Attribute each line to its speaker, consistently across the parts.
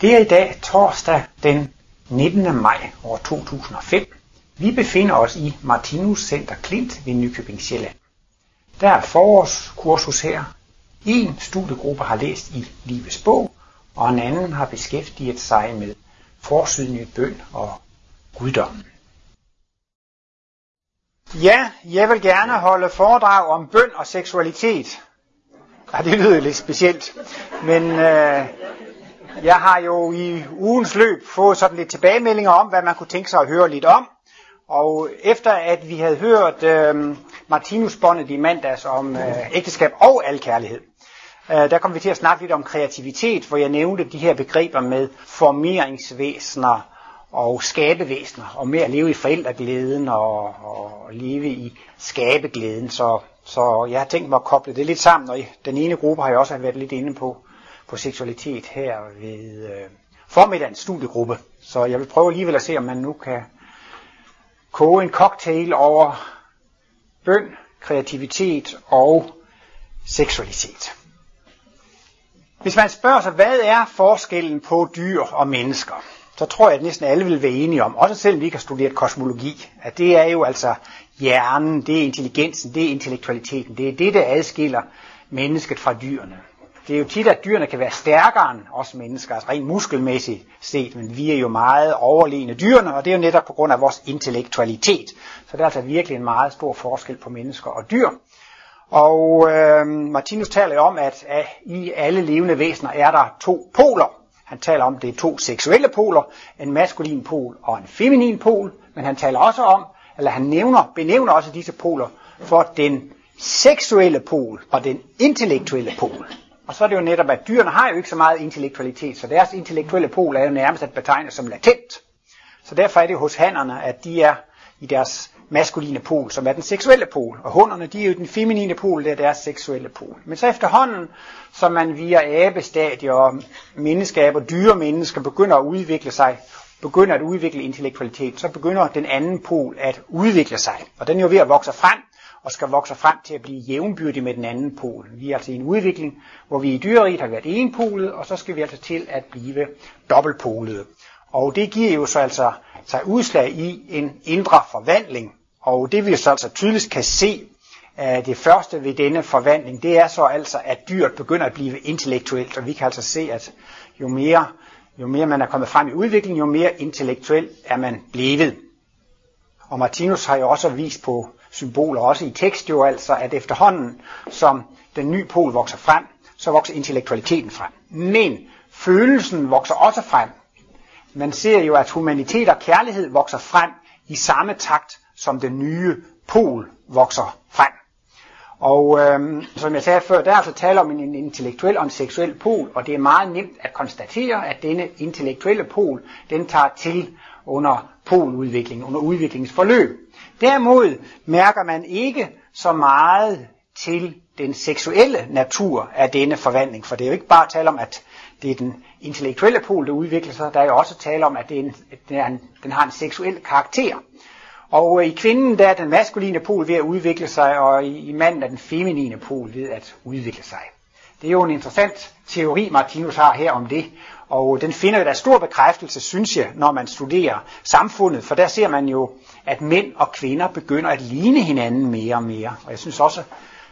Speaker 1: Det er i dag torsdag den 19. maj år 2005. Vi befinder os i Martinus Center Klint ved Nykøbing Sjælland. Der er forårskursus her. En studiegruppe har læst i Livets bog, og en anden har beskæftiget sig med forsydende bøn og guddommen. Ja, jeg vil gerne holde foredrag om bøn og seksualitet. Ja, det lyder lidt specielt, men øh, jeg har jo i ugens løb fået sådan lidt tilbagemeldinger om, hvad man kunne tænke sig at høre lidt om. Og efter at vi havde hørt øh, Martinus-båndet i mandags om øh, ægteskab og alkærlighed, øh, der kom vi til at snakke lidt om kreativitet, hvor jeg nævnte de her begreber med formeringsvæsener og skabevæsener, og med at leve i forældreglæden og, og leve i skabeglæden. Så, så jeg har tænkt mig at koble det lidt sammen, og den ene gruppe har jeg også været lidt inde på, på seksualitet her ved øh, formiddagens studiegruppe. Så jeg vil prøve alligevel at se, om man nu kan koge en cocktail over bøn, kreativitet og seksualitet. Hvis man spørger sig, hvad er forskellen på dyr og mennesker, så tror jeg, at næsten alle vil være enige om, også selvom vi ikke har studeret kosmologi, at det er jo altså hjernen, det er intelligensen, det er intellektualiteten, det er det, der adskiller mennesket fra dyrene. Det er jo tit, at dyrene kan være stærkere end os mennesker, altså rent muskelmæssigt set, men vi er jo meget overlegne dyrene, og det er jo netop på grund af vores intellektualitet. Så det er altså virkelig en meget stor forskel på mennesker og dyr. Og øh, Martinus taler jo om, at, at i alle levende væsener er der to poler. Han taler om, at det er to seksuelle poler, en maskulin pol og en feminin pol, men han taler også om, eller han nævner, benævner også disse poler for den seksuelle pol og den intellektuelle pol. Og så er det jo netop, at dyrene har jo ikke så meget intellektualitet, så deres intellektuelle pol er jo nærmest at betegne som latent. Så derfor er det hos hannerne, at de er i deres maskuline pol, som er den seksuelle pol. Og hunderne, de er jo den feminine pol, det er deres seksuelle pol. Men så efterhånden, som man via abestadier og menneskeab og dyre mennesker begynder at udvikle sig, begynder at udvikle intellektualitet, så begynder den anden pol at udvikle sig. Og den er jo ved at vokse frem, og skal vokse frem til at blive jævnbyrdig med den anden pol. Vi er altså i en udvikling, hvor vi i dyreriet har været enpolet, og så skal vi altså til at blive dobbeltpolede. Og det giver jo så altså sig udslag i en indre forvandling. Og det vi så altså tydeligt kan se, at det første ved denne forvandling, det er så altså, at dyret begynder at blive intellektuelt. Og vi kan altså se, at jo mere, jo mere man er kommet frem i udviklingen, jo mere intellektuel er man blevet. Og Martinus har jo også vist på symboler, også i tekst jo altså, at efterhånden som den nye pol vokser frem, så vokser intellektualiteten frem. Men følelsen vokser også frem. Man ser jo, at humanitet og kærlighed vokser frem i samme takt, som den nye pol vokser frem. Og øhm, som jeg sagde før, der er altså tale om en intellektuel og en seksuel pol, og det er meget nemt at konstatere, at denne intellektuelle pol, den tager til under poludviklingen, under udviklingsforløb. Derimod mærker man ikke så meget til den seksuelle natur af denne forvandling, for det er jo ikke bare tale om, at det er den intellektuelle pol, der udvikler sig, der er jo også tale om, at det er en, den, er en, den har en seksuel karakter. Og øh, i kvinden der er den maskuline pol ved at udvikle sig, og i, i manden er den feminine pol ved at udvikle sig. Det er jo en interessant teori, Martinus har her om det, og den finder jo der stor bekræftelse, synes jeg, når man studerer samfundet, for der ser man jo, at mænd og kvinder begynder at ligne hinanden mere og mere. Og jeg synes også,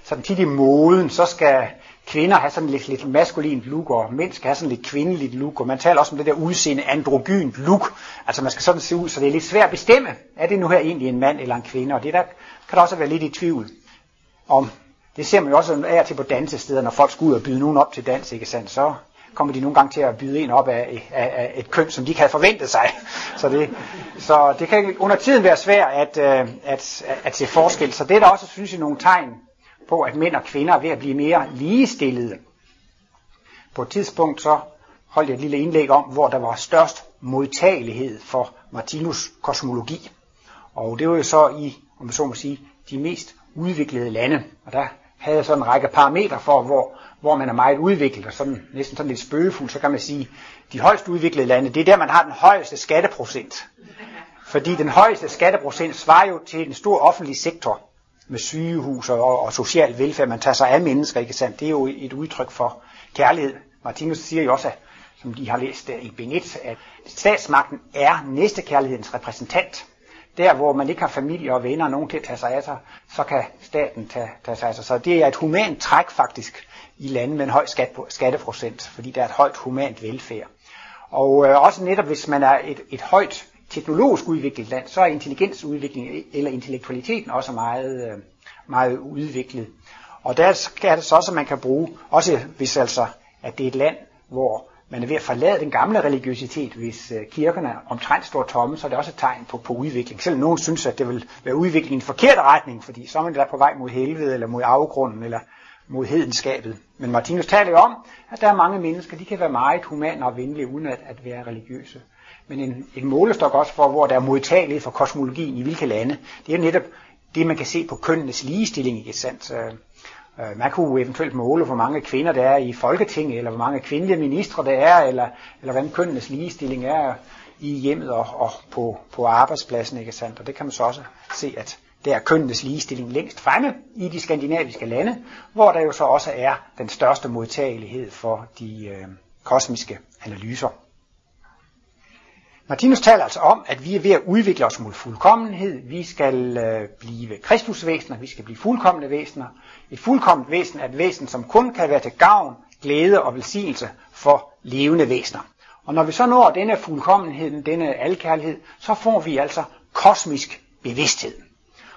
Speaker 1: sådan tit i moden, så skal kvinder have sådan lidt, lidt maskulint look, og mænd skal have sådan lidt kvindeligt look, og man taler også om det der udseende androgynt look. Altså man skal sådan se ud, så det er lidt svært at bestemme, er det nu her egentlig en mand eller en kvinde, og det der kan der også være lidt i tvivl om. Det ser man jo også af til på dansesteder, når folk skal ud og byde nogen op til dans, ikke sandt? Så kommer de nogle gange til at byde en op af, af, af et køn, som de ikke havde forventet sig. Så det, så det kan under tiden være svært at, at, at, at se forskel. Så det er der også, synes jeg, nogle tegn på, at mænd og kvinder er ved at blive mere ligestillede. På et tidspunkt så holdt jeg et lille indlæg om, hvor der var størst modtagelighed for Martinus kosmologi. Og det var jo så i, om man så må sige, de mest udviklede lande. Og der havde sådan en række parametre for, hvor, hvor man er meget udviklet, og sådan, næsten sådan lidt spøgefuld, så kan man sige, de højst udviklede lande, det er der, man har den højeste skatteprocent. Fordi den højeste skatteprocent svarer jo til en stor offentlig sektor med sygehus og, og social velfærd. Man tager sig af mennesker, ikke sandt? Det er jo et udtryk for kærlighed. Martinus siger jo også, at som de har læst øh, i Benet, at statsmagten er næstekærlighedens repræsentant. Der, hvor man ikke har familie og venner og nogen til at tage sig af sig, så kan staten tage, tage sig af sig. Så det er et humant træk faktisk i lande med en høj skat, skatteprocent, fordi der er et højt humant velfærd. Og øh, også netop hvis man er et, et højt teknologisk udviklet land, så er intelligensudviklingen eller intellektualiteten også meget, øh, meget udviklet. Og der er det så også, at man kan bruge, også hvis altså, at det er et land, hvor man er ved at forlade den gamle religiøsitet, hvis øh, kirkerne omtrent står tomme, så er det også et tegn på, på udvikling. Selv nogen synes, at det vil være udvikling i en forkert retning, fordi så er man der på vej mod helvede, eller mod afgrunden, eller mod hedenskabet. Men Martinus taler jo om, at der er mange mennesker, de kan være meget humane og venlige, uden at, at være religiøse. Men en, en målestok også for, hvor der er modtagelighed for kosmologien i hvilke lande, det er netop det, man kan se på kønnenes ligestilling, ikke sandt? Øh, man kunne eventuelt måle, hvor mange kvinder der er i Folketinget, eller hvor mange kvindelige ministre der er, eller, eller hvordan kønnenes ligestilling er i hjemmet og, og på, på arbejdspladsen, ikke sandt? Og det kan man så også se, at der er kønnenes ligestilling længst fremme i de skandinaviske lande, hvor der jo så også er den største modtagelighed for de øh, kosmiske analyser. Martinus taler altså om, at vi er ved at udvikle os mod fuldkommenhed. Vi skal øh, blive kristusvæsener, vi skal blive fuldkommende væsener. Et fuldkomment væsen er et væsen, som kun kan være til gavn, glæde og velsignelse for levende væsener. Og når vi så når denne fuldkommenhed, denne alkærlighed, så får vi altså kosmisk bevidsthed.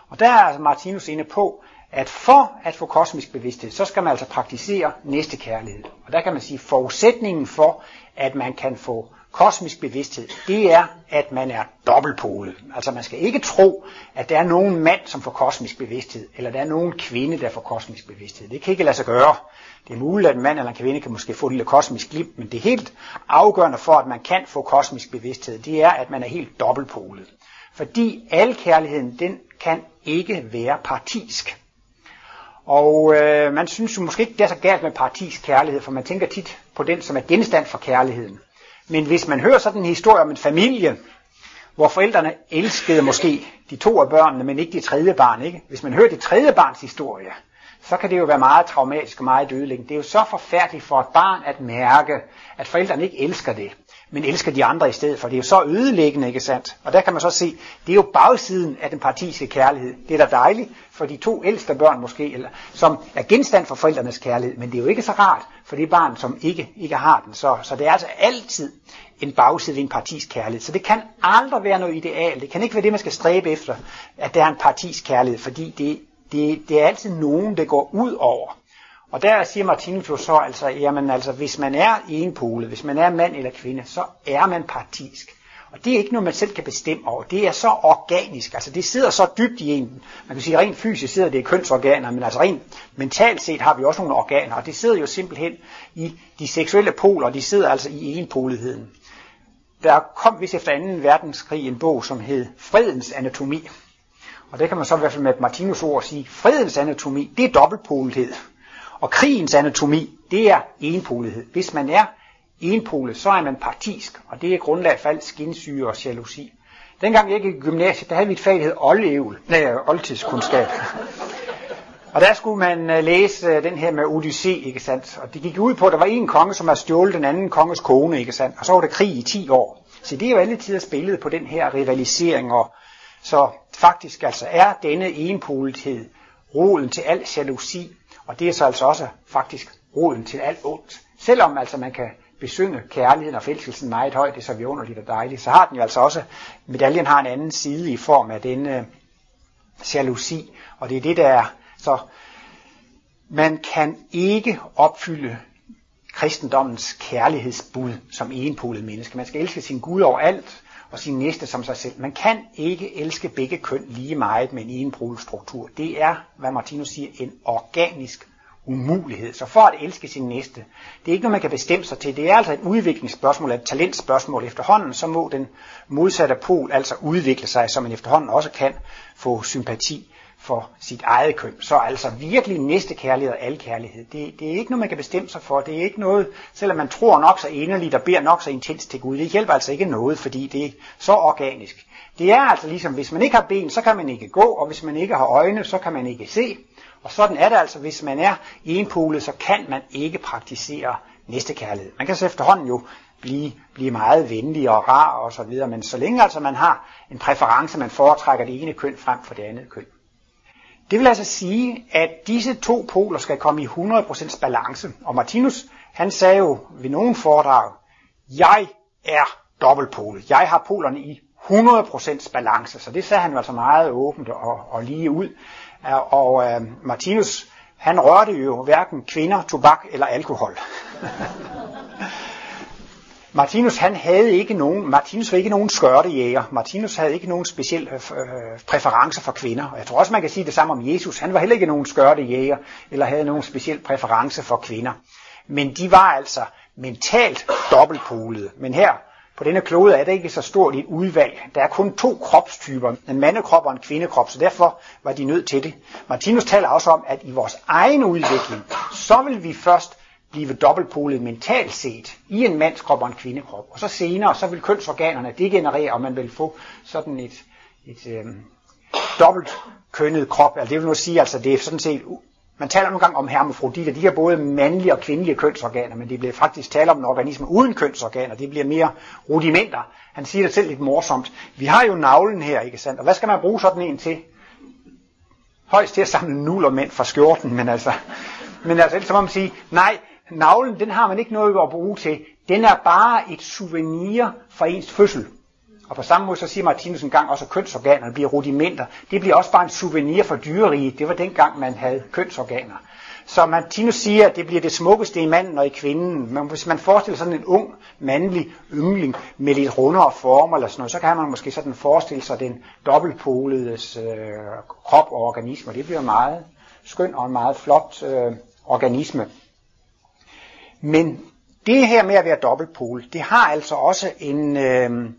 Speaker 1: Og der er altså Martinus inde på, at for at få kosmisk bevidsthed, så skal man altså praktisere næste kærlighed. Og der kan man sige, at forudsætningen for, at man kan få kosmisk bevidsthed, det er, at man er dobbeltpolet. Altså man skal ikke tro, at der er nogen mand, som får kosmisk bevidsthed, eller der er nogen kvinde, der får kosmisk bevidsthed. Det kan ikke lade sig gøre. Det er muligt, at en mand eller en kvinde kan måske få et lille kosmisk glimt, men det helt afgørende for, at man kan få kosmisk bevidsthed, det er, at man er helt dobbeltpolet. Fordi al kærligheden, den kan ikke være partisk. Og øh, man synes jo måske ikke, det er så galt med partisk kærlighed, for man tænker tit på den, som er genstand for kærligheden. Men hvis man hører sådan en historie om en familie, hvor forældrene elskede måske de to af børnene, men ikke det tredje barn, ikke? Hvis man hører det tredje barns historie, så kan det jo være meget traumatisk og meget dødelæggende. Det er jo så forfærdeligt for et barn at mærke, at forældrene ikke elsker det men elsker de andre i stedet for. Det er jo så ødelæggende, ikke sandt? Og der kan man så se, det er jo bagsiden af den partiske kærlighed. Det er da dejligt for de to ældste børn måske, eller, som er genstand for forældrenes kærlighed, men det er jo ikke så rart for det barn, som ikke, ikke har den. Så, så det er altså altid en bagside ved en partisk kærlighed. Så det kan aldrig være noget ideal. Det kan ikke være det, man skal stræbe efter, at der er en partisk kærlighed, fordi det, det, det er altid nogen, der går ud over og der siger Martinus så altså, jamen altså, hvis man er enpolet, hvis man er mand eller kvinde, så er man partisk. Og det er ikke noget, man selv kan bestemme over. Det er så organisk. Altså det sidder så dybt i en. Man kan sige, at rent fysisk sidder det i kønsorganer, men altså rent mentalt set har vi også nogle organer. Og det sidder jo simpelthen i de seksuelle poler, de sidder altså i enpoligheden. Der kom hvis efter 2. verdenskrig en bog, som hed Fredens anatomi. Og det kan man så i hvert fald med Martinus ord sige, fredens anatomi, det er dobbeltpolethed. Og krigens anatomi, det er enpolighed. Hvis man er enpolet, så er man partisk, og det er grundlag for alt skinsyge og jalousi. Dengang jeg gik i gymnasiet, der havde vi et fag, der hed oldevl, nej, oldtidskundskab. Og der skulle man øh, læse øh, den her med Odyssé, ikke sandt? Og det gik ud på, at der var en konge, som havde stjålet den anden konges kone, ikke sandt? Og så var der krig i 10 år. Så det er jo alle tider spillet på den her rivalisering. Og så faktisk altså er denne enpolethed roden til al jalousi og det er så altså også faktisk roden til alt ondt. Selvom altså man kan besynge kærligheden og forelskelsen meget højt, det er så vidunderligt og dejligt, så har den jo altså også, medaljen har en anden side i form af den øh, jalousi, og det er det, der er, så man kan ikke opfylde kristendommens kærlighedsbud som enpolet menneske. Man skal elske sin Gud over alt, og sin næste som sig selv. Man kan ikke elske begge køn lige meget med en enbrudt. Det er, hvad Martinus siger, en organisk umulighed. Så for at elske sin næste, det er ikke noget, man kan bestemme sig til. Det er altså et udviklingsspørgsmål, et talentspørgsmål efterhånden, så må den modsatte pol altså udvikle sig, så man efterhånden også kan få sympati for sit eget køn. Så altså virkelig næste kærlighed og al kærlighed. Det, det er ikke noget, man kan bestemme sig for. Det er ikke noget, selvom man tror nok så inderligt og beder nok så intens til Gud. Det hjælper altså ikke noget, fordi det er så organisk. Det er altså ligesom, hvis man ikke har ben, så kan man ikke gå, og hvis man ikke har øjne, så kan man ikke se. Og sådan er det altså, hvis man er enpolet, så kan man ikke praktisere næstekærlighed. Man kan så efterhånden jo blive, blive meget venlig og rar og så videre, men så længe altså man har en præference, man foretrækker det ene køn frem for det andet køn. Det vil altså sige, at disse to poler skal komme i 100% balance. Og Martinus, han sagde jo ved nogen foredrag, jeg er dobbeltpolet. Jeg har polerne i 100% balance. Så det sagde han jo altså meget åbent og, og lige ud. Og øh, Martinus, han rørte jo hverken kvinder, tobak eller alkohol. Martinus han havde ikke nogen, Martinus var ikke nogen skørtejæger. Martinus havde ikke nogen speciel øh, præference for kvinder. Og jeg tror også, man kan sige det samme om Jesus. Han var heller ikke nogen skørtejæger, eller havde nogen speciel præference for kvinder. Men de var altså mentalt dobbeltpolede. Men her på denne klode er det ikke så stort et udvalg. Der er kun to kropstyper, en mandekrop og en kvindekrop, så derfor var de nødt til det. Martinus taler også om, at i vores egen udvikling, så vil vi først blive dobbeltpolet mentalt set i en mandskrop og en kvindekrop. Og så senere, så vil kønsorganerne degenerere, og man vil få sådan et, et øh, dobbelt kønnet krop. Altså det vil nu sige, altså det er sådan set, man taler nogle gange om hermafroditter, de har både mandlige og kvindelige kønsorganer, men det bliver faktisk tale om en organisme uden kønsorganer, det bliver mere rudimenter. Han siger det selv lidt morsomt. Vi har jo navlen her, ikke sandt? Og hvad skal man bruge sådan en til? Højst til at samle nuller mænd fra skjorten, men altså, men altså, så må man sige, nej, navlen, den har man ikke noget at bruge til. Den er bare et souvenir fra ens fødsel. Og på samme måde så siger Martinus en gang også, at kønsorganerne bliver rudimenter. Det bliver også bare en souvenir for dyreriget. Det var dengang, man havde kønsorganer. Så Martinus siger, at det bliver det smukkeste i manden og i kvinden. Men hvis man forestiller sådan en ung, mandlig yngling med lidt rundere form eller sådan noget, så kan man måske sådan forestille sig den dobbeltpoledes øh, krop og organisme. Det bliver meget skøn og en meget flot øh, organisme. Men det her med at være dobbeltpol, det har altså også en, øh,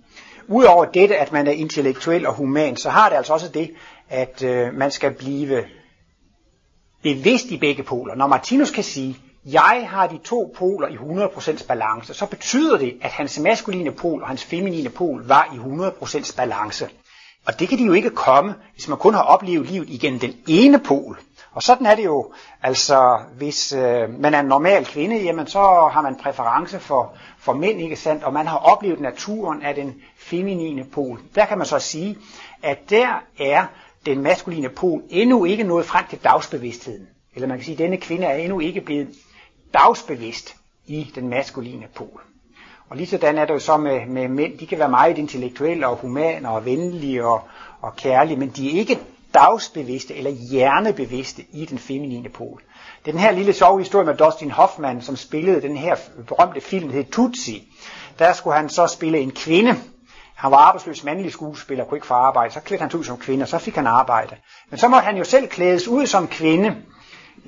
Speaker 1: udover dette, at man er intellektuel og human, så har det altså også det, at øh, man skal blive bevidst i begge poler. Når Martinus kan sige, jeg har de to poler i 100% balance, så betyder det, at hans maskuline pol og hans feminine pol var i 100% balance. Og det kan de jo ikke komme, hvis man kun har oplevet livet igennem den ene pol. Og sådan er det jo, altså hvis øh, man er en normal kvinde, jamen så har man præference for, for mænd, ikke sandt? Og man har oplevet naturen af den feminine pol. Der kan man så sige, at der er den maskuline pol endnu ikke nået frem til dagsbevidstheden. Eller man kan sige, at denne kvinde er endnu ikke blevet dagsbevidst i den maskuline pol. Og lige sådan er det jo så med, med mænd, de kan være meget intellektuelle og humane og venlige og, og kærlige, men de er ikke dagsbevidste eller hjernebevidste i den feminine pol. Det er den her lille sjove historie med Dustin Hoffman, som spillede den her berømte film, der hed Tutsi. Der skulle han så spille en kvinde. Han var arbejdsløs mandlig skuespiller, kunne ikke få arbejde. Så klædte han sig ud som kvinde, og så fik han arbejde. Men så måtte han jo selv klædes ud som kvinde.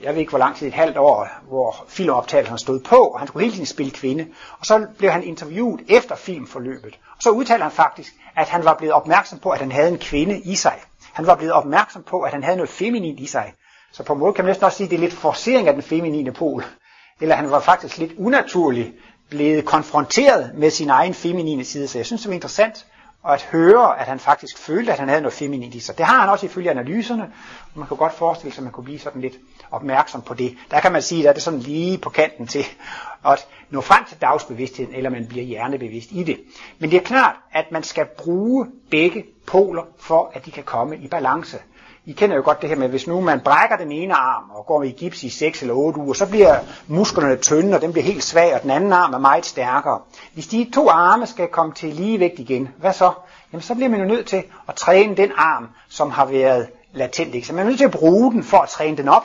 Speaker 1: Jeg ved ikke, hvor lang tid, et halvt år, hvor filmoptagelsen stod på, og han skulle hele tiden spille kvinde. Og så blev han interviewet efter filmforløbet. Og så udtalte han faktisk, at han var blevet opmærksom på, at han havde en kvinde i sig. Han var blevet opmærksom på, at han havde noget feminin i sig. Så på en måde kan man næsten også sige, at det er lidt forcering af den feminine pol. Eller han var faktisk lidt unaturlig blevet konfronteret med sin egen feminine side. Så jeg synes, det var interessant og at høre, at han faktisk følte, at han havde noget feminint i sig. Det har han også ifølge analyserne, og man kan godt forestille sig, at man kunne blive sådan lidt opmærksom på det. Der kan man sige, at det er sådan lige på kanten til at nå frem til dagsbevidstheden, eller man bliver hjernebevidst i det. Men det er klart, at man skal bruge begge poler, for at de kan komme i balance. I kender jo godt det her med, hvis nu man brækker den ene arm og går i gips i 6 eller 8 uger, så bliver musklerne tynde, og den bliver helt svag, og den anden arm er meget stærkere. Hvis de to arme skal komme til ligevægt igen, hvad så? Jamen så bliver man jo nødt til at træne den arm, som har været latent. Ikke? Så man er nødt til at bruge den for at træne den op.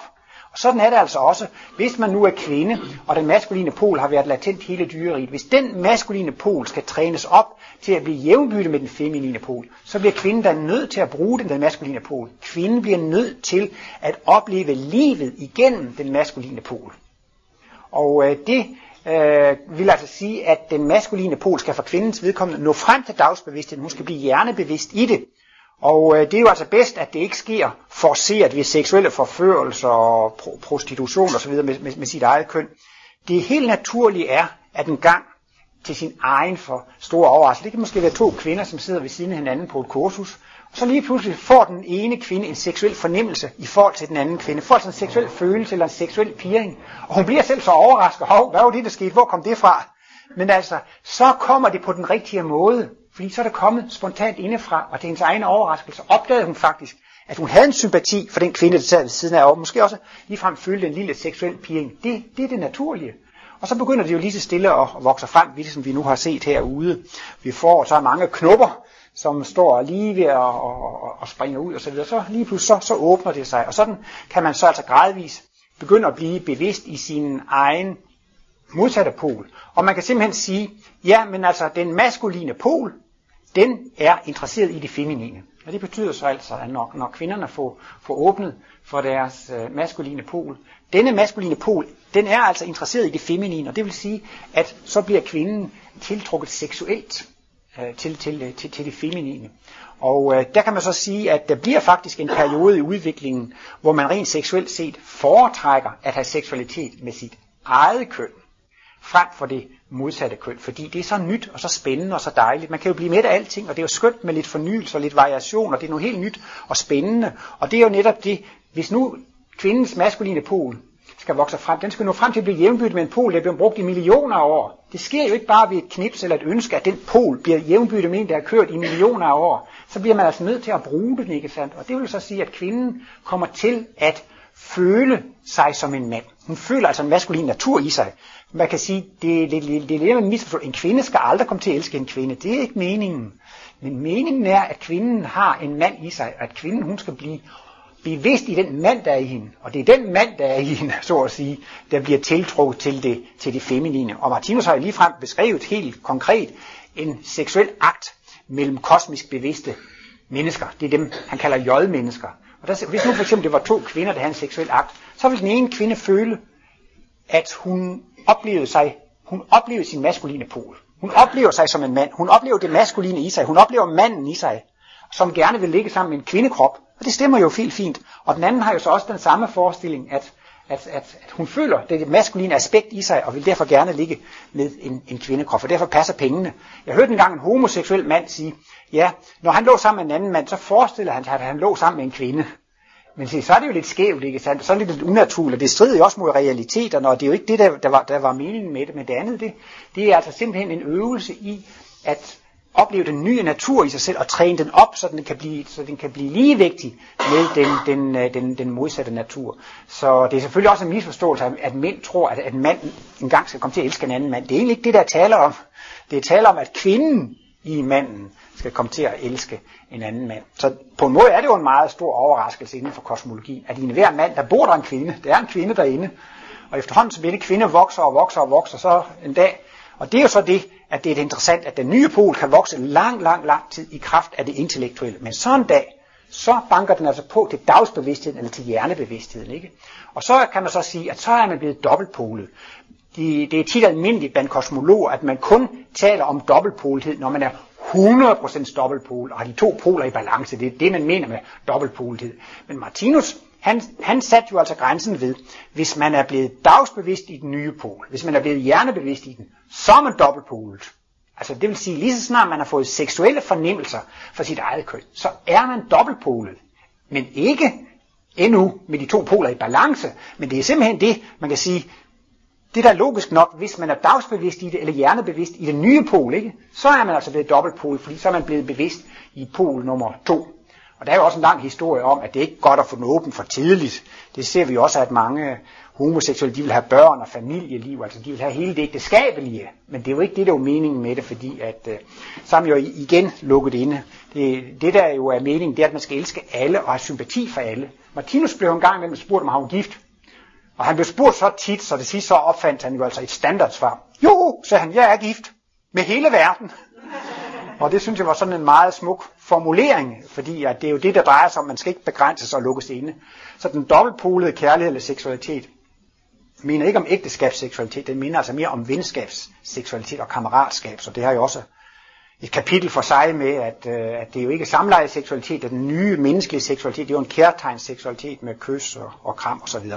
Speaker 1: Og sådan er det altså også, hvis man nu er kvinde, og den maskuline pol har været latent hele dyreriet. Hvis den maskuline pol skal trænes op til at blive jævnbytte med den feminine pol, så bliver kvinden da nødt til at bruge den, den maskuline pol. Kvinden bliver nødt til at opleve livet igennem den maskuline pol. Og øh, det øh, vil altså sige, at den maskuline pol skal for kvindens vedkommende nå frem til dagsbevidstheden. Hun skal blive hjernebevidst i det. Og øh, det er jo altså bedst, at det ikke sker forceret ved seksuelle forførelser og pro- prostitution osv. Med, med, med sit eget køn. Det helt naturlige er, at en gang til sin egen for store overraskelse, det kan måske være to kvinder, som sidder ved siden af hinanden på et kursus, Og så lige pludselig får den ene kvinde en seksuel fornemmelse i forhold til den anden kvinde. Får sådan en seksuel følelse eller en seksuel piring, Og hun bliver selv så overrasket. Hov, hvad var det, der skete? Hvor kom det fra? Men altså, så kommer det på den rigtige måde. Fordi så er det kommet spontant indefra, og det er hendes egen overraskelse opdagede hun faktisk, at hun havde en sympati for den kvinde, der sad ved siden af, og måske også ligefrem følte en lille seksuel pirring. Det, det er det naturlige. Og så begynder det jo lige så stille at vokse frem, ligesom vi nu har set herude. Vi får så mange knopper, som står lige ved at, og, og springe ud og så. Så lige pludselig så, så åbner det sig, og sådan kan man så altså gradvis begynde at blive bevidst i sin egen modsatte pol. Og man kan simpelthen sige, ja, men altså den maskuline pol, den er interesseret i det feminine. Og det betyder så altså, at når, når kvinderne får, får åbnet for deres øh, maskuline pol, denne maskuline pol, den er altså interesseret i det feminine, og det vil sige, at så bliver kvinden tiltrukket seksuelt øh, til, til, øh, til, til det feminine. Og øh, der kan man så sige, at der bliver faktisk en periode i udviklingen, hvor man rent seksuelt set foretrækker at have seksualitet med sit eget køn, frem for det modsatte køn, fordi det er så nyt og så spændende og så dejligt. Man kan jo blive med af alting, og det er jo skønt med lidt fornyelse og lidt variation, og det er noget helt nyt og spændende. Og det er jo netop det, hvis nu kvindens maskuline pol skal vokse frem, den skal nå frem til at blive jævnbyttet med en pol, der bliver brugt i millioner af år. Det sker jo ikke bare ved et knips eller et ønske, at den pol bliver jævnbyttet med en, der har kørt i millioner af år. Så bliver man altså nødt til at bruge den, ikke sandt? Og det vil så sige, at kvinden kommer til at føle sig som en mand. Hun føler altså en maskulin natur i sig. Man kan sige, det, det, det, lidt, lidt, lidt En kvinde skal aldrig komme til at elske en kvinde. Det er ikke meningen. Men meningen er, at kvinden har en mand i sig, at kvinden hun skal blive bevidst i den mand, der er i hende. Og det er den mand, der er i hende, så at sige, der bliver tiltrukket til det, til det feminine. Og Martinus har ligefrem beskrevet helt konkret en seksuel akt mellem kosmisk bevidste mennesker. Det er dem, han kalder jødmennesker. Og der, hvis nu for eksempel det var to kvinder, der havde en seksuel akt, så ville den ene kvinde føle, at hun oplevede sig, hun oplevede sin maskuline pol. Hun oplever sig som en mand. Hun oplever det maskuline i sig. Hun oplever manden i sig, som gerne vil ligge sammen med en kvindekrop. Og det stemmer jo helt fint. Og den anden har jo så også den samme forestilling, at, at, at, at hun føler det maskuline aspekt i sig, og vil derfor gerne ligge med en, en kvindekrop, og derfor passer pengene. Jeg hørte engang en homoseksuel mand sige, ja, når han lå sammen med en anden mand, så forestiller han sig, at han lå sammen med en kvinde. Men se, så er det jo lidt skævt, ikke sandt? Så er det lidt unaturligt. Det strider jo også mod realiteterne, og det er jo ikke det, der, der, var, der var meningen med det. Men det andet, det, det er altså simpelthen en øvelse i at opleve den nye natur i sig selv og træne den op, så den kan blive, så den kan blive ligevægtig med den, den, øh, den, den modsatte natur. Så det er selvfølgelig også en misforståelse, at mænd tror, at, at manden mand engang skal komme til at elske en anden mand. Det er egentlig ikke det, der taler om. Det er taler om, at kvinden i manden skal komme til at elske en anden mand. Så på en måde er det jo en meget stor overraskelse inden for kosmologi, at i enhver mand, der bor der en kvinde. Der er en kvinde derinde. Og efterhånden så bliver det kvinde vokser og vokser og vokser, så en dag. Og det er jo så det, at det er interessant, at den nye pol kan vokse lang, lang, lang tid i kraft af det intellektuelle. Men så en dag, så banker den altså på til dagsbevidstheden eller til hjernebevidstheden. Ikke? Og så kan man så sige, at så er man blevet dobbeltpolet. Det, det er tit almindeligt blandt kosmologer, at man kun taler om dobbeltpolethed, når man er 100% dobbeltpol, og har de to poler i balance. Det er det, man mener med dobbeltpolethed. Men Martinus, han, han satte jo altså grænsen ved, hvis man er blevet dagsbevidst i den nye pol, hvis man er blevet hjernebevidst i den, så er man dobbeltpolet. Altså det vil sige, lige så snart man har fået seksuelle fornemmelser for sit eget køn, så er man dobbeltpolet. Men ikke endnu med de to poler i balance, men det er simpelthen det, man kan sige, det er er logisk nok, hvis man er dagsbevidst i det, eller hjernebevidst i den nye pol, ikke? så er man altså blevet dobbeltpol, fordi så er man blevet bevidst i pol nummer to. Og der er jo også en lang historie om, at det ikke er godt at få den åben for tidligt. Det ser vi også, at mange homoseksuelle, de vil have børn og familieliv, altså de vil have hele det ægteskabelige. Men det er jo ikke det, der er meningen med det, fordi at, øh, så er man jo igen lukket inde. Det, det der jo er meningen, det er, at man skal elske alle og have sympati for alle. Martinus blev en gang imellem spurgt, om han var gift. Og han blev spurgt så tit, så det sidste så opfandt han jo altså et standardsvar. Jo, sagde han, jeg er gift. Med hele verden. Og det synes jeg var sådan en meget smuk formulering, fordi at det er jo det, der drejer sig om, man skal ikke begrænses og lukkes inde. Så den dobbeltpolede kærlighed eller seksualitet mener ikke om ægteskabsseksualitet, den minder altså mere om venskabsseksualitet og kammeratskab, så det har jo også et kapitel for sig med, at, øh, at det er jo ikke samleje seksualitet, det er den nye menneskelige seksualitet, det er jo en kærtegnsseksualitet med kys og, og kram osv.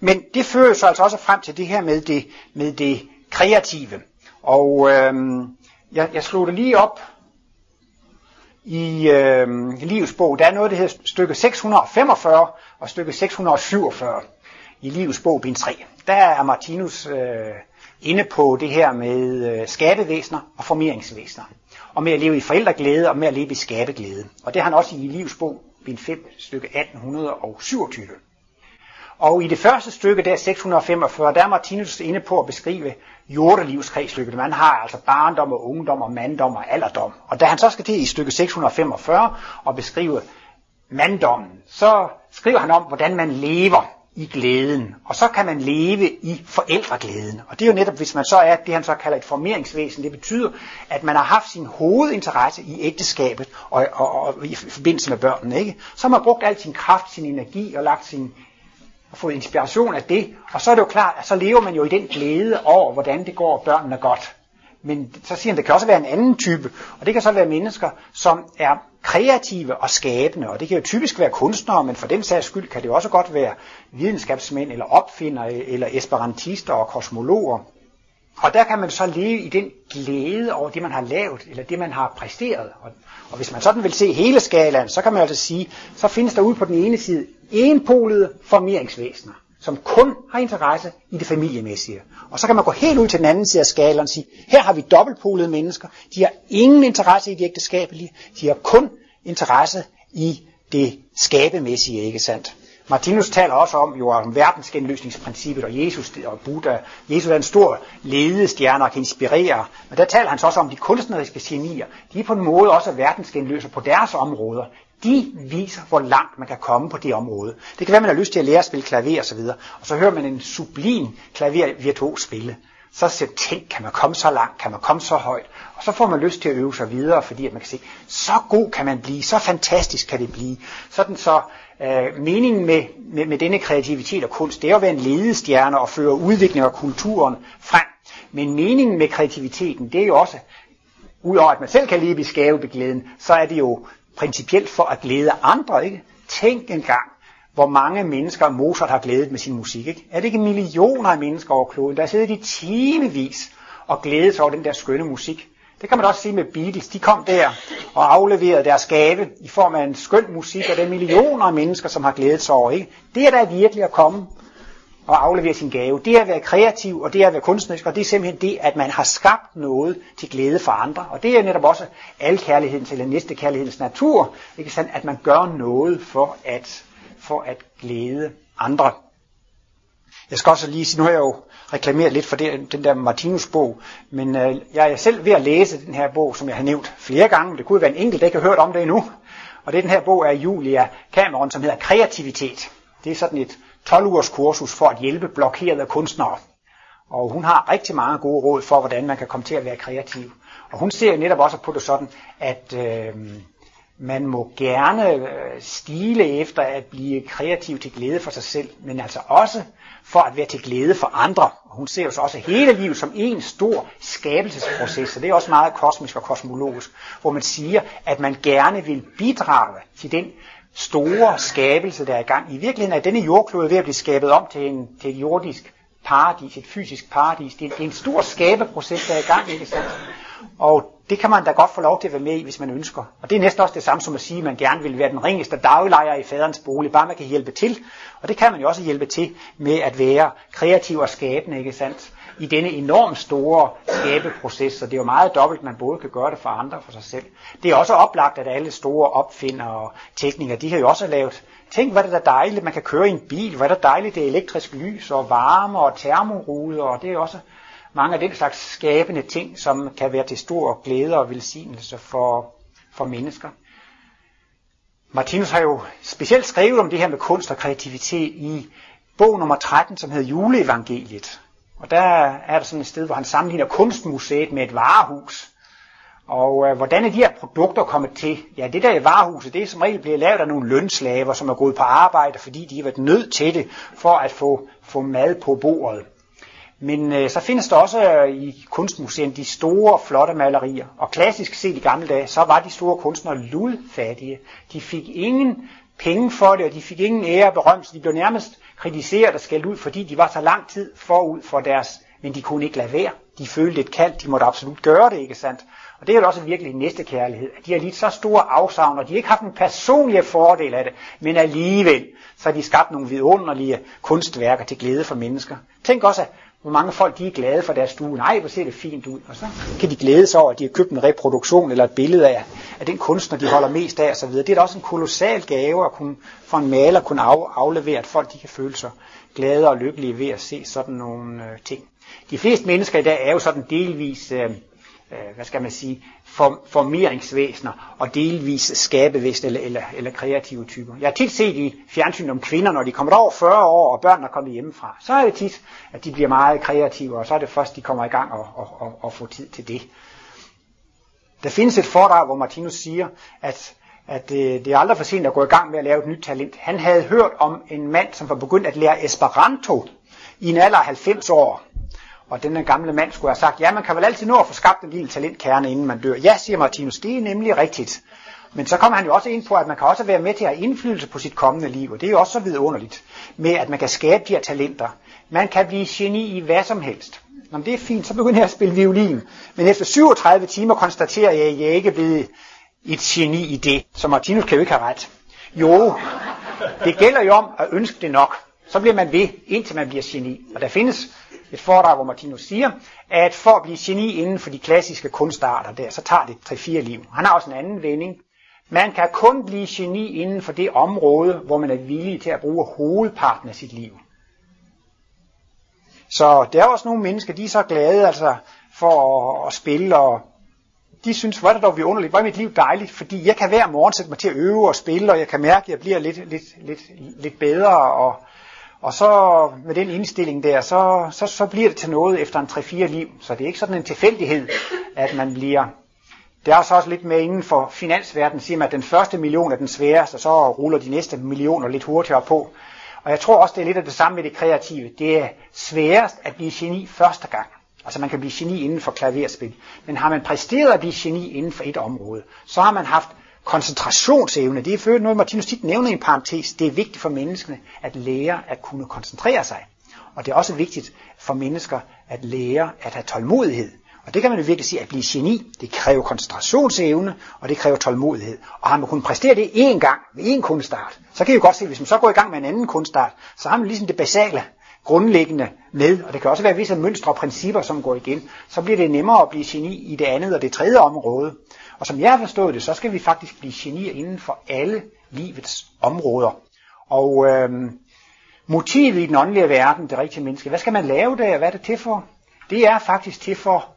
Speaker 1: Men det fører så altså også frem til det her med det, med det kreative. Og øhm, jeg, jeg slog det lige op i øhm, livets bog, der er noget, der hedder stykke 645 og stykke 647 i livets bog, bind 3. Der er Martinus øh, inde på det her med øh, skabevæsener og formeringsvæsener. Og med at leve i forældreglæde og med at leve i skabeglæde. Og det har han også i livets bog, bind 5, stykke 1827. Og i det første stykke, der 645, der er Martinus inde på at beskrive jordelivskredsløbet. Man har altså barndom og ungdom og manddom og alderdom. Og da han så skal til i stykke 645 og beskrive manddommen, så skriver han om, hvordan man lever i glæden. Og så kan man leve i forældreglæden. Og det er jo netop, hvis man så er det, han så kalder et formeringsvæsen. Det betyder, at man har haft sin hovedinteresse i ægteskabet og, og, og i forbindelse med børnene. Ikke? Så har man brugt al sin kraft, sin energi og lagt sin og fået inspiration af det, og så er det jo klart, at så lever man jo i den glæde over, hvordan det går børnene godt. Men så siger han, det kan også være en anden type, og det kan så være mennesker, som er kreative og skabende, og det kan jo typisk være kunstnere, men for den sags skyld kan det jo også godt være videnskabsmænd, eller opfindere, eller esperantister og kosmologer. Og der kan man så leve i den glæde over det, man har lavet, eller det, man har præsteret. Og, og hvis man sådan vil se hele skalaen, så kan man altså sige, så findes der ude på den ene side enpolede formeringsvæsener, som kun har interesse i det familiemæssige. Og så kan man gå helt ud til den anden side af skalaen og sige, her har vi dobbeltpolede mennesker, de har ingen interesse i det ægteskabelige, de har kun interesse i det skabemæssige, ikke sandt? Martinus taler også om jo om verdensgenløsningsprincippet og Jesus og Buddha. Jesus er en stor ledestjerne og kan inspirere. Men der taler han så også om de kunstneriske genier. De er på en måde også verdensgenløser på deres områder. De viser, hvor langt man kan komme på det område. Det kan være, man har lyst til at lære at spille klaver osv. Og, og så hører man en sublim klavervirtuos spille. Så siger tænk, kan man komme så langt, kan man komme så højt. Og så får man lyst til at øve sig videre, fordi at man kan se, så god kan man blive, så fantastisk kan det blive. Sådan så øh, meningen med, med, med denne kreativitet og kunst, det er at være en ledestjerne og føre udvikling af kulturen frem. Men meningen med kreativiteten, det er jo også, udover at man selv kan leve i skavebeglæden, så er det jo principielt for at glæde andre. Ikke? Tænk engang, hvor mange mennesker Mozart har glædet med sin musik. Ikke? Er det ikke millioner af mennesker over kloden, der sidder de timevis og glædes sig over den der skønne musik? Det kan man også sige med Beatles. De kom der og afleverede deres gave i form af en skøn musik, og der er millioner af mennesker, som har glædet sig over. Ikke? Det er da virkelig at komme og aflevere sin gave. Det er at være kreativ, og det er at være kunstnerisk, og det er simpelthen det, at man har skabt noget til glæde for andre. Og det er netop også al alkærlighedens eller næstekærlighedens natur, ikke sandt? at man gør noget for at, for at glæde andre. Jeg skal også lige sige, nu har jeg jo reklameret lidt for det, den der Martinus-bog, men øh, jeg er selv ved at læse den her bog, som jeg har nævnt flere gange. Det kunne være en enkelt, der ikke har hørt om det endnu. Og det er den her bog af Julia Cameron, som hedder Kreativitet. Det er sådan et 12 ugers kursus for at hjælpe blokerede kunstnere. Og hun har rigtig mange gode råd for, hvordan man kan komme til at være kreativ. Og hun ser netop også på det sådan, at øh, man må gerne øh, stile efter at blive kreativ til glæde for sig selv, men altså også for at være til glæde for andre. Og hun ser jo så også hele livet som en stor skabelsesproces, så det er også meget kosmisk og kosmologisk, hvor man siger, at man gerne vil bidrage til den store skabelse, der er i gang. I virkeligheden er denne jordklode ved at blive skabet om til, en, til et jordisk paradis, et fysisk paradis. Det er, det er en stor skabeproces, der er i gang, ikke sandt? Og det kan man da godt få lov til at være med i, hvis man ønsker. Og det er næsten også det samme som at sige, at man gerne vil være den ringeste daglejer i faderens bolig, bare man kan hjælpe til. Og det kan man jo også hjælpe til med at være kreativ og skabende, ikke sandt? I denne enormt store skabeproces, så det er jo meget dobbelt, man både kan gøre det for andre og for sig selv. Det er også oplagt, at alle store opfindere og teknikere, de har jo også lavet Tænk, hvad det er dejligt, man kan køre i en bil, hvad det er dejligt, det er elektrisk lys og varme og termoruder, og det er også mange af den slags skabende ting, som kan være til stor glæde og velsignelse for, for mennesker. Martinus har jo specielt skrevet om det her med kunst og kreativitet i bog nummer 13, som hedder Juleevangeliet. Og der er der sådan et sted, hvor han sammenligner kunstmuseet med et varehus. Og øh, hvordan er de her produkter kommet til? Ja, det der i varehuset, det er som regel blevet lavet af nogle lønslaver, som er gået på arbejde, fordi de har været nødt til det, for at få, få mad på bordet. Men øh, så findes der også øh, i kunstmuseet de store, flotte malerier. Og klassisk set i gamle dage, så var de store kunstnere ludfattige. De fik ingen penge for det, og de fik ingen ære og berømmelse. De blev nærmest kritiseret og skældt ud, fordi de var så lang tid forud for deres men de kunne ikke lade være. De følte et kald, de måtte absolut gøre det, ikke sandt? Og det er jo også virkelig næste kærlighed, at de har lidt så store afsavn, og de har ikke haft en personlig fordel af det, men alligevel, så har de skabt nogle vidunderlige kunstværker til glæde for mennesker. Tænk også, hvor mange folk de er glade for deres stue. Nej, hvor ser det fint ud. Og så kan de glæde sig over, at de har købt en reproduktion eller et billede af, af den kunstner, de holder mest af osv. Det er da også en kolossal gave at kunne, for en maler kunne af, aflevere, at folk de kan føle sig glade og lykkelige ved at se sådan nogle øh, ting. De fleste mennesker i dag er jo sådan delvis øh, øh, hvad skal man sige, form, formeringsvæsener og delvis skabevæsener eller, eller, eller kreative typer. Jeg har tit set i fjernsyn om kvinder, når de kommer over 40 år, og børn er kommet hjemmefra, så er det tit, at de bliver meget kreative, og så er det først, de kommer i gang og, og, og, og får tid til det. Der findes et foredrag, hvor Martinus siger, at, at det, det er aldrig for sent at gå i gang med at lave et nyt talent. Han havde hørt om en mand, som var begyndt at lære Esperanto i en alder af 90 år. Og den gamle mand skulle have sagt, ja, man kan vel altid nå at få skabt en lille talentkerne, inden man dør. Ja, siger Martinus, det er nemlig rigtigt. Men så kommer han jo også ind på, at man kan også være med til at have indflydelse på sit kommende liv, og det er jo også så vidunderligt, med at man kan skabe de her talenter. Man kan blive geni i hvad som helst. Nå, det er fint, så begynder jeg at spille violin. Men efter 37 timer konstaterer jeg, at jeg ikke er blevet et geni i det. Så Martinus kan jo ikke have ret. Jo, det gælder jo om at ønske det nok. Så bliver man ved, indtil man bliver geni. Og der findes et foredrag, hvor Martinus siger, at for at blive geni inden for de klassiske kunstarter der, så tager det 3-4 liv. Han har også en anden vending. Man kan kun blive geni inden for det område, hvor man er villig til at bruge hovedparten af sit liv. Så der er også nogle mennesker, de er så glade altså, for at, spille, og de synes, hvor er det dog vi underligt, hvor er mit liv dejligt, fordi jeg kan hver morgen sætte mig til at øve og spille, og jeg kan mærke, at jeg bliver lidt, lidt, lidt, lidt bedre, og, og så med den indstilling der, så, så, så bliver det til noget efter en 3-4 liv. Så det er ikke sådan en tilfældighed, at man bliver... Det er så også lidt med inden for finansverdenen, siger man, at den første million er den sværeste, og så ruller de næste millioner lidt hurtigere på. Og jeg tror også, det er lidt af det samme med det kreative. Det er sværest at blive geni første gang. Altså man kan blive geni inden for klaverspil. Men har man præsteret at blive geni inden for et område, så har man haft koncentrationsevne, det er for noget, Martinus tit nævner i en parentes, det er vigtigt for menneskene at lære at kunne koncentrere sig. Og det er også vigtigt for mennesker at lære at have tålmodighed. Og det kan man jo virkelig sige, at blive geni, det kræver koncentrationsevne, og det kræver tålmodighed. Og har man kunnet præstere det én gang, ved én kunststart, så kan I jo godt se, at hvis man så går i gang med en anden kunststart, så har man ligesom det basale, grundlæggende med, og det kan også være visse mønstre og principper, som går igen, så bliver det nemmere at blive geni i det andet og det tredje område. Og som jeg har forstået det, så skal vi faktisk blive genier inden for alle livets områder. Og øhm, motivet i den åndelige verden, det rigtige menneske, hvad skal man lave der? Hvad er det til for? Det er faktisk til for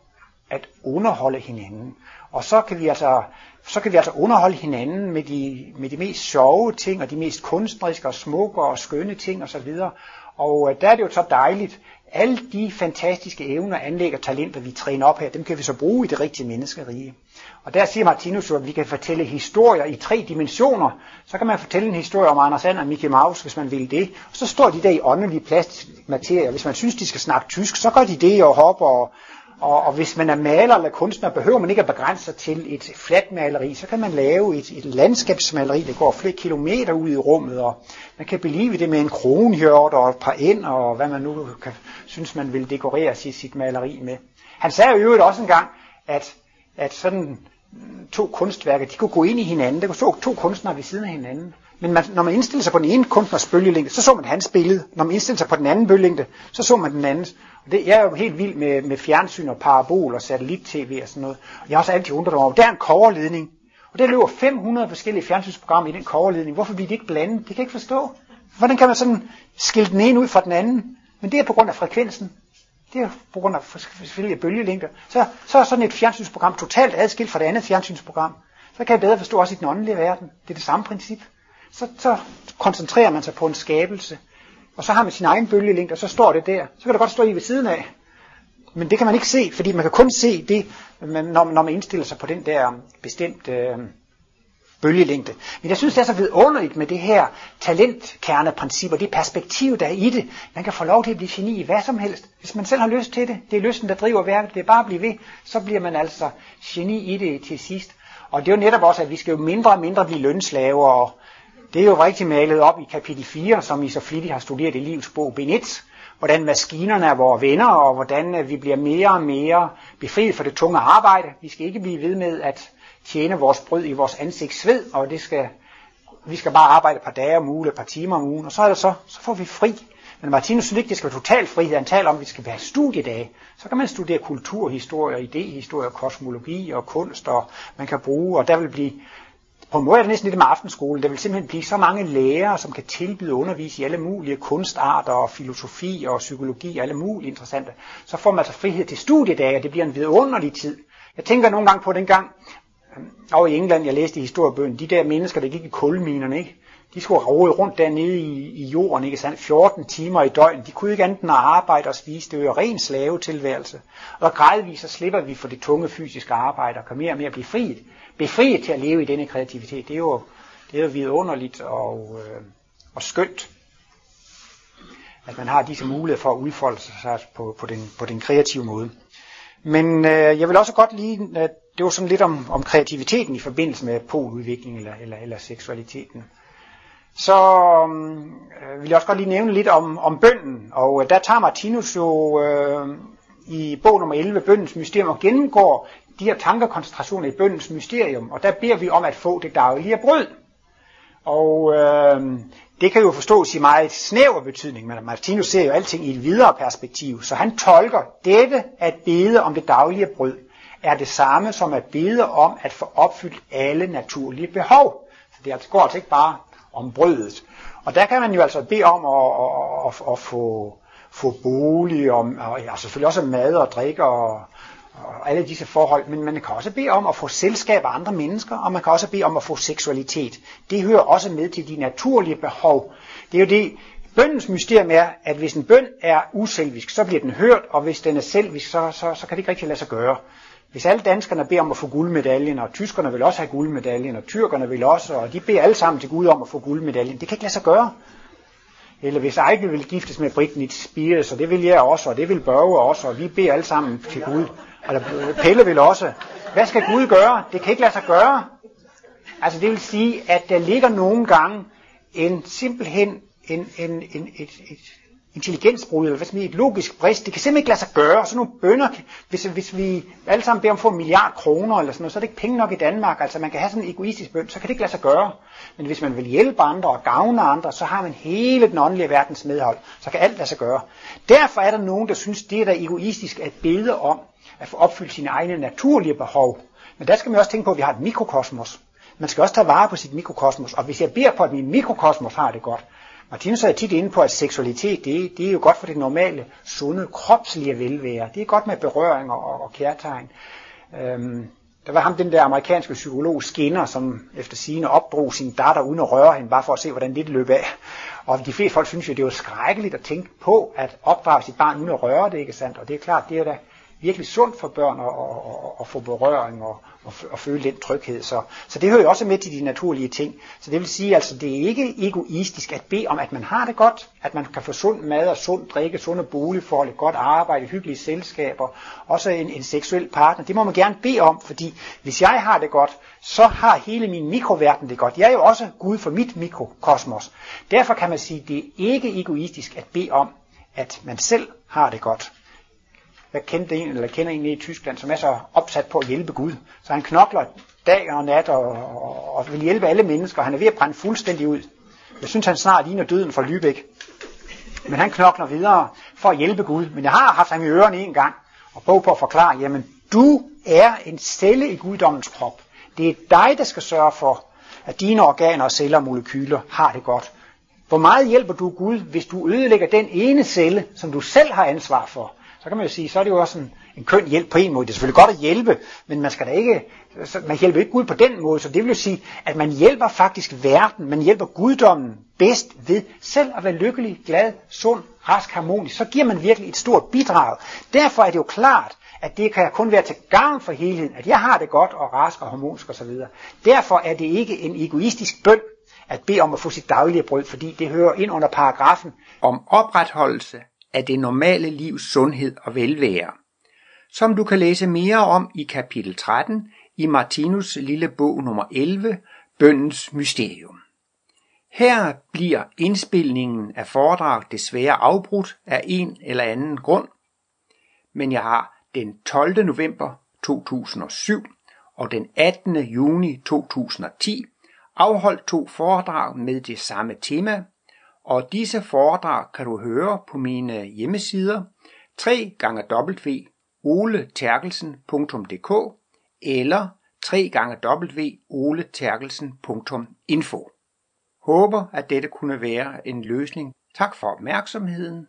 Speaker 1: at underholde hinanden. Og så kan vi altså, så kan vi altså underholde hinanden med de, med de mest sjove ting, og de mest kunstneriske og smukke og skønne ting osv. Og og øh, der er det jo så dejligt, alle de fantastiske evner, anlæg og talenter, vi træner op her, dem kan vi så bruge i det rigtige menneskerige. Og der siger Martinus jo, at vi kan fortælle historier i tre dimensioner. Så kan man fortælle en historie om Anders And og Mickey Mouse, hvis man vil det. Og så står de der i åndelig plastisk materie. Hvis man synes, de skal snakke tysk, så gør de det og hopper. Og, og, og hvis man er maler eller kunstner, behøver man ikke at begrænse sig til et fladt maleri. Så kan man lave et, et landskabsmaleri, der går flere kilometer ud i rummet. Og man kan belive det med en kronhjort og et par ind, og hvad man nu kan, synes, man vil dekorere sit, sit maleri med. Han sagde jo øvrigt også engang, at, at sådan to kunstværker, de kunne gå ind i hinanden. Der kunne stå to kunstnere ved siden af hinanden. Men man, når man indstiller sig på den ene kunstners bølgelængde, så så man hans billede. Når man indstiller sig på den anden bølgelængde, så så man den andens. Og det, jeg er jo helt vild med, med fjernsyn og parabol og satellit-tv og sådan noget. Og jeg har også altid undret mig over, der er en koverledning. Og der løber 500 forskellige fjernsynsprogrammer i den koverledning. Hvorfor bliver de ikke blandet? Det kan jeg ikke forstå. Hvordan kan man sådan skille den ene ud fra den anden? Men det er på grund af frekvensen. Det er på grund af forskellige bølgelængder. Så, så er sådan et fjernsynsprogram totalt adskilt fra det andet fjernsynsprogram. Så kan jeg bedre forstå også i den åndelige verden. Det er det samme princip. Så, så koncentrerer man sig på en skabelse. Og så har man sin egen bølgelængde, og så står det der. Så kan det godt stå i ved siden af. Men det kan man ikke se, fordi man kan kun se det, når, når man indstiller sig på den der um, bestemte øh, bølgelængde. Men jeg synes, det er så vidunderligt med det her talentkerneprincip og det perspektiv, der er i det. Man kan få lov til at blive geni i hvad som helst. Hvis man selv har lyst til det, det er lysten, der driver værket, det er bare at blive ved, så bliver man altså geni i det til sidst. Og det er jo netop også, at vi skal jo mindre og mindre blive lønslaver, og det er jo rigtig malet op i kapitel 4, som I så flittigt har studeret i livets bog, Bind 1, hvordan maskinerne er vores venner, og hvordan øh, vi bliver mere og mere befriet for det tunge arbejde. Vi skal ikke blive ved med at tjene vores brød i vores ansigt sved, og det skal, vi skal bare arbejde et par dage om ugen, et par timer om ugen, og så er det så, så får vi fri. Men Martinus synes ikke, det skal være total frihed. Han taler om, at vi skal være studiedage. Så kan man studere kulturhistorie, idehistorie, kosmologi og kunst, og man kan bruge, og der vil blive på en måde er det næsten lidt med aftenskole. Der vil simpelthen blive så mange lærere, som kan tilbyde undervis i alle mulige kunstarter og filosofi og psykologi og alle mulige interessante. Så får man altså frihed til studiedage, og det bliver en vidunderlig tid. Jeg tænker nogle gange på den gang, og øhm, over i England, jeg læste i historiebøgen, de der mennesker, der gik i kulminerne, ikke? De skulle rode rundt dernede i, i jorden, ikke sandt? 14 timer i døgn. De kunne ikke andet end at arbejde og spise. Det var jo ren slavetilværelse. Og gradvist så slipper vi for det tunge fysiske arbejde og kan mere og mere blive friet. Befriet til at leve i denne kreativitet. Det er jo, det er jo vidunderligt og, øh, og skønt, at man har disse muligheder for at udfolde sig på, på, den, på den kreative måde. Men øh, jeg vil også godt lige, at det var sådan lidt om, om kreativiteten i forbindelse med poludvikling eller, eller, eller seksualiteten så mm, øh, vil jeg også godt lige nævne lidt om, om bønden. Og øh, der tager Martinus jo øh, i bog nummer 11, bøndens mysterium, og gennemgår de her tankekoncentrationer i bøndens mysterium. Og der beder vi om at få det daglige brød. Og øh, det kan jo forstås i meget snæver betydning, men Martinus ser jo alting i et videre perspektiv. Så han tolker dette at bede om det daglige brød er det samme som at bede om at få opfyldt alle naturlige behov. Så det altså- går altså ikke bare om brødet. Og der kan man jo altså bede om at, at, at, at få, få bolig, og, og ja, selvfølgelig også mad og drikke og, og alle disse forhold, men man kan også bede om at få selskab af andre mennesker, og man kan også bede om at få seksualitet. Det hører også med til de naturlige behov. Det er jo det, bøndens mysterium er, at hvis en bøn er uselvisk, så bliver den hørt, og hvis den er selvisk, så, så, så kan det ikke rigtig lade sig gøre. Hvis alle danskerne beder om at få guldmedaljen, og tyskerne vil også have guldmedaljen, og tyrkerne vil også, og de beder alle sammen til Gud om at få guldmedaljen, det kan ikke lade sig gøre. Eller hvis Eichel vil giftes med Britney Spears, og det vil jeg også, og det vil Børge også, og vi beder alle sammen til Gud. Og Pelle vil også. Hvad skal Gud gøre? Det kan ikke lade sig gøre. Altså det vil sige, at der ligger nogle gange en simpelthen en, en, en, et, et, intelligensbrud, eller hvad som er et logisk brist. Det kan simpelthen ikke lade sig gøre. Sådan nogle bønder, hvis, hvis vi alle sammen beder om at få en milliard kroner, eller sådan noget, så er det ikke penge nok i Danmark. Altså man kan have sådan en egoistisk bøn, så kan det ikke lade sig gøre. Men hvis man vil hjælpe andre og gavne andre, så har man hele den åndelige verdens medhold. Så kan alt lade sig gøre. Derfor er der nogen, der synes, det er da egoistisk at bede om at få opfyldt sine egne naturlige behov. Men der skal man også tænke på, at vi har et mikrokosmos. Man skal også tage vare på sit mikrokosmos. Og hvis jeg beder på, at min mikrokosmos har det godt, Martinus er tit inde på, at seksualitet, det, det er jo godt for det normale, sunde, kropslige velvære. Det er godt med berøring og, og kærtegn. Øhm, der var ham, den der amerikanske psykolog Skinner, som efter sine opdrog sin datter uden at røre hende, bare for at se, hvordan det løb af. Og de fleste folk synes jo, det er jo skrækkeligt at tænke på, at opdrage sit barn uden at røre det, ikke sandt? Og det er klart, det er da virkelig sundt for børn at, at, at, at få berøring og, at, at føle den tryghed. Så, så det hører jo også med til de naturlige ting. Så det vil sige, altså det er ikke egoistisk at bede om, at man har det godt, at man kan få sund mad og sund drikke, sunde boligforhold, et godt arbejde, hyggelige selskaber, også en, en seksuel partner. Det må man gerne bede om, fordi hvis jeg har det godt, så har hele min mikroverden det godt. Jeg er jo også Gud for mit mikrokosmos. Derfor kan man sige, at det er ikke egoistisk at bede om, at man selv har det godt. Jeg kendte en, eller kender en i Tyskland, som er så opsat på at hjælpe Gud. Så han knokler dag og nat og, og, og vil hjælpe alle mennesker. Han er ved at brænde fuldstændig ud. Jeg synes, han snart ligner døden fra Lübeck. Men han knokler videre for at hjælpe Gud. Men jeg har haft ham i ørerne en gang og prøvet på at forklare, jamen du er en celle i guddommens krop. Det er dig, der skal sørge for, at dine organer, celler og molekyler har det godt. Hvor meget hjælper du Gud, hvis du ødelægger den ene celle, som du selv har ansvar for? Så kan man jo sige, så er det jo også en, en køn hjælp på en måde. Det er selvfølgelig godt at hjælpe, men man skal da ikke, man hjælper ikke Gud på den måde, så det vil jo sige, at man hjælper faktisk verden, man hjælper guddommen bedst ved selv at være lykkelig, glad, sund, rask, harmonisk. Så giver man virkelig et stort bidrag. Derfor er det jo klart, at det kan kun være til gavn for helheden, at jeg har det godt og rask og harmonisk osv. Derfor er det ikke en egoistisk bøn at bede om at få sit daglige brød, fordi det hører ind under paragrafen om opretholdelse af det normale livs sundhed og velvære, som du kan læse mere om i kapitel 13 i Martinus lille bog nummer 11, Bøndens Mysterium. Her bliver indspilningen af foredrag desværre afbrudt af en eller anden grund, men jeg har den 12. november 2007 og den 18. juni 2010 afholdt to foredrag med det samme tema, og disse foredrag kan du høre på mine hjemmesider www.oleterkelsen.dk eller www.oleterkelsen.info. Håber, at dette kunne være en løsning. Tak for opmærksomheden.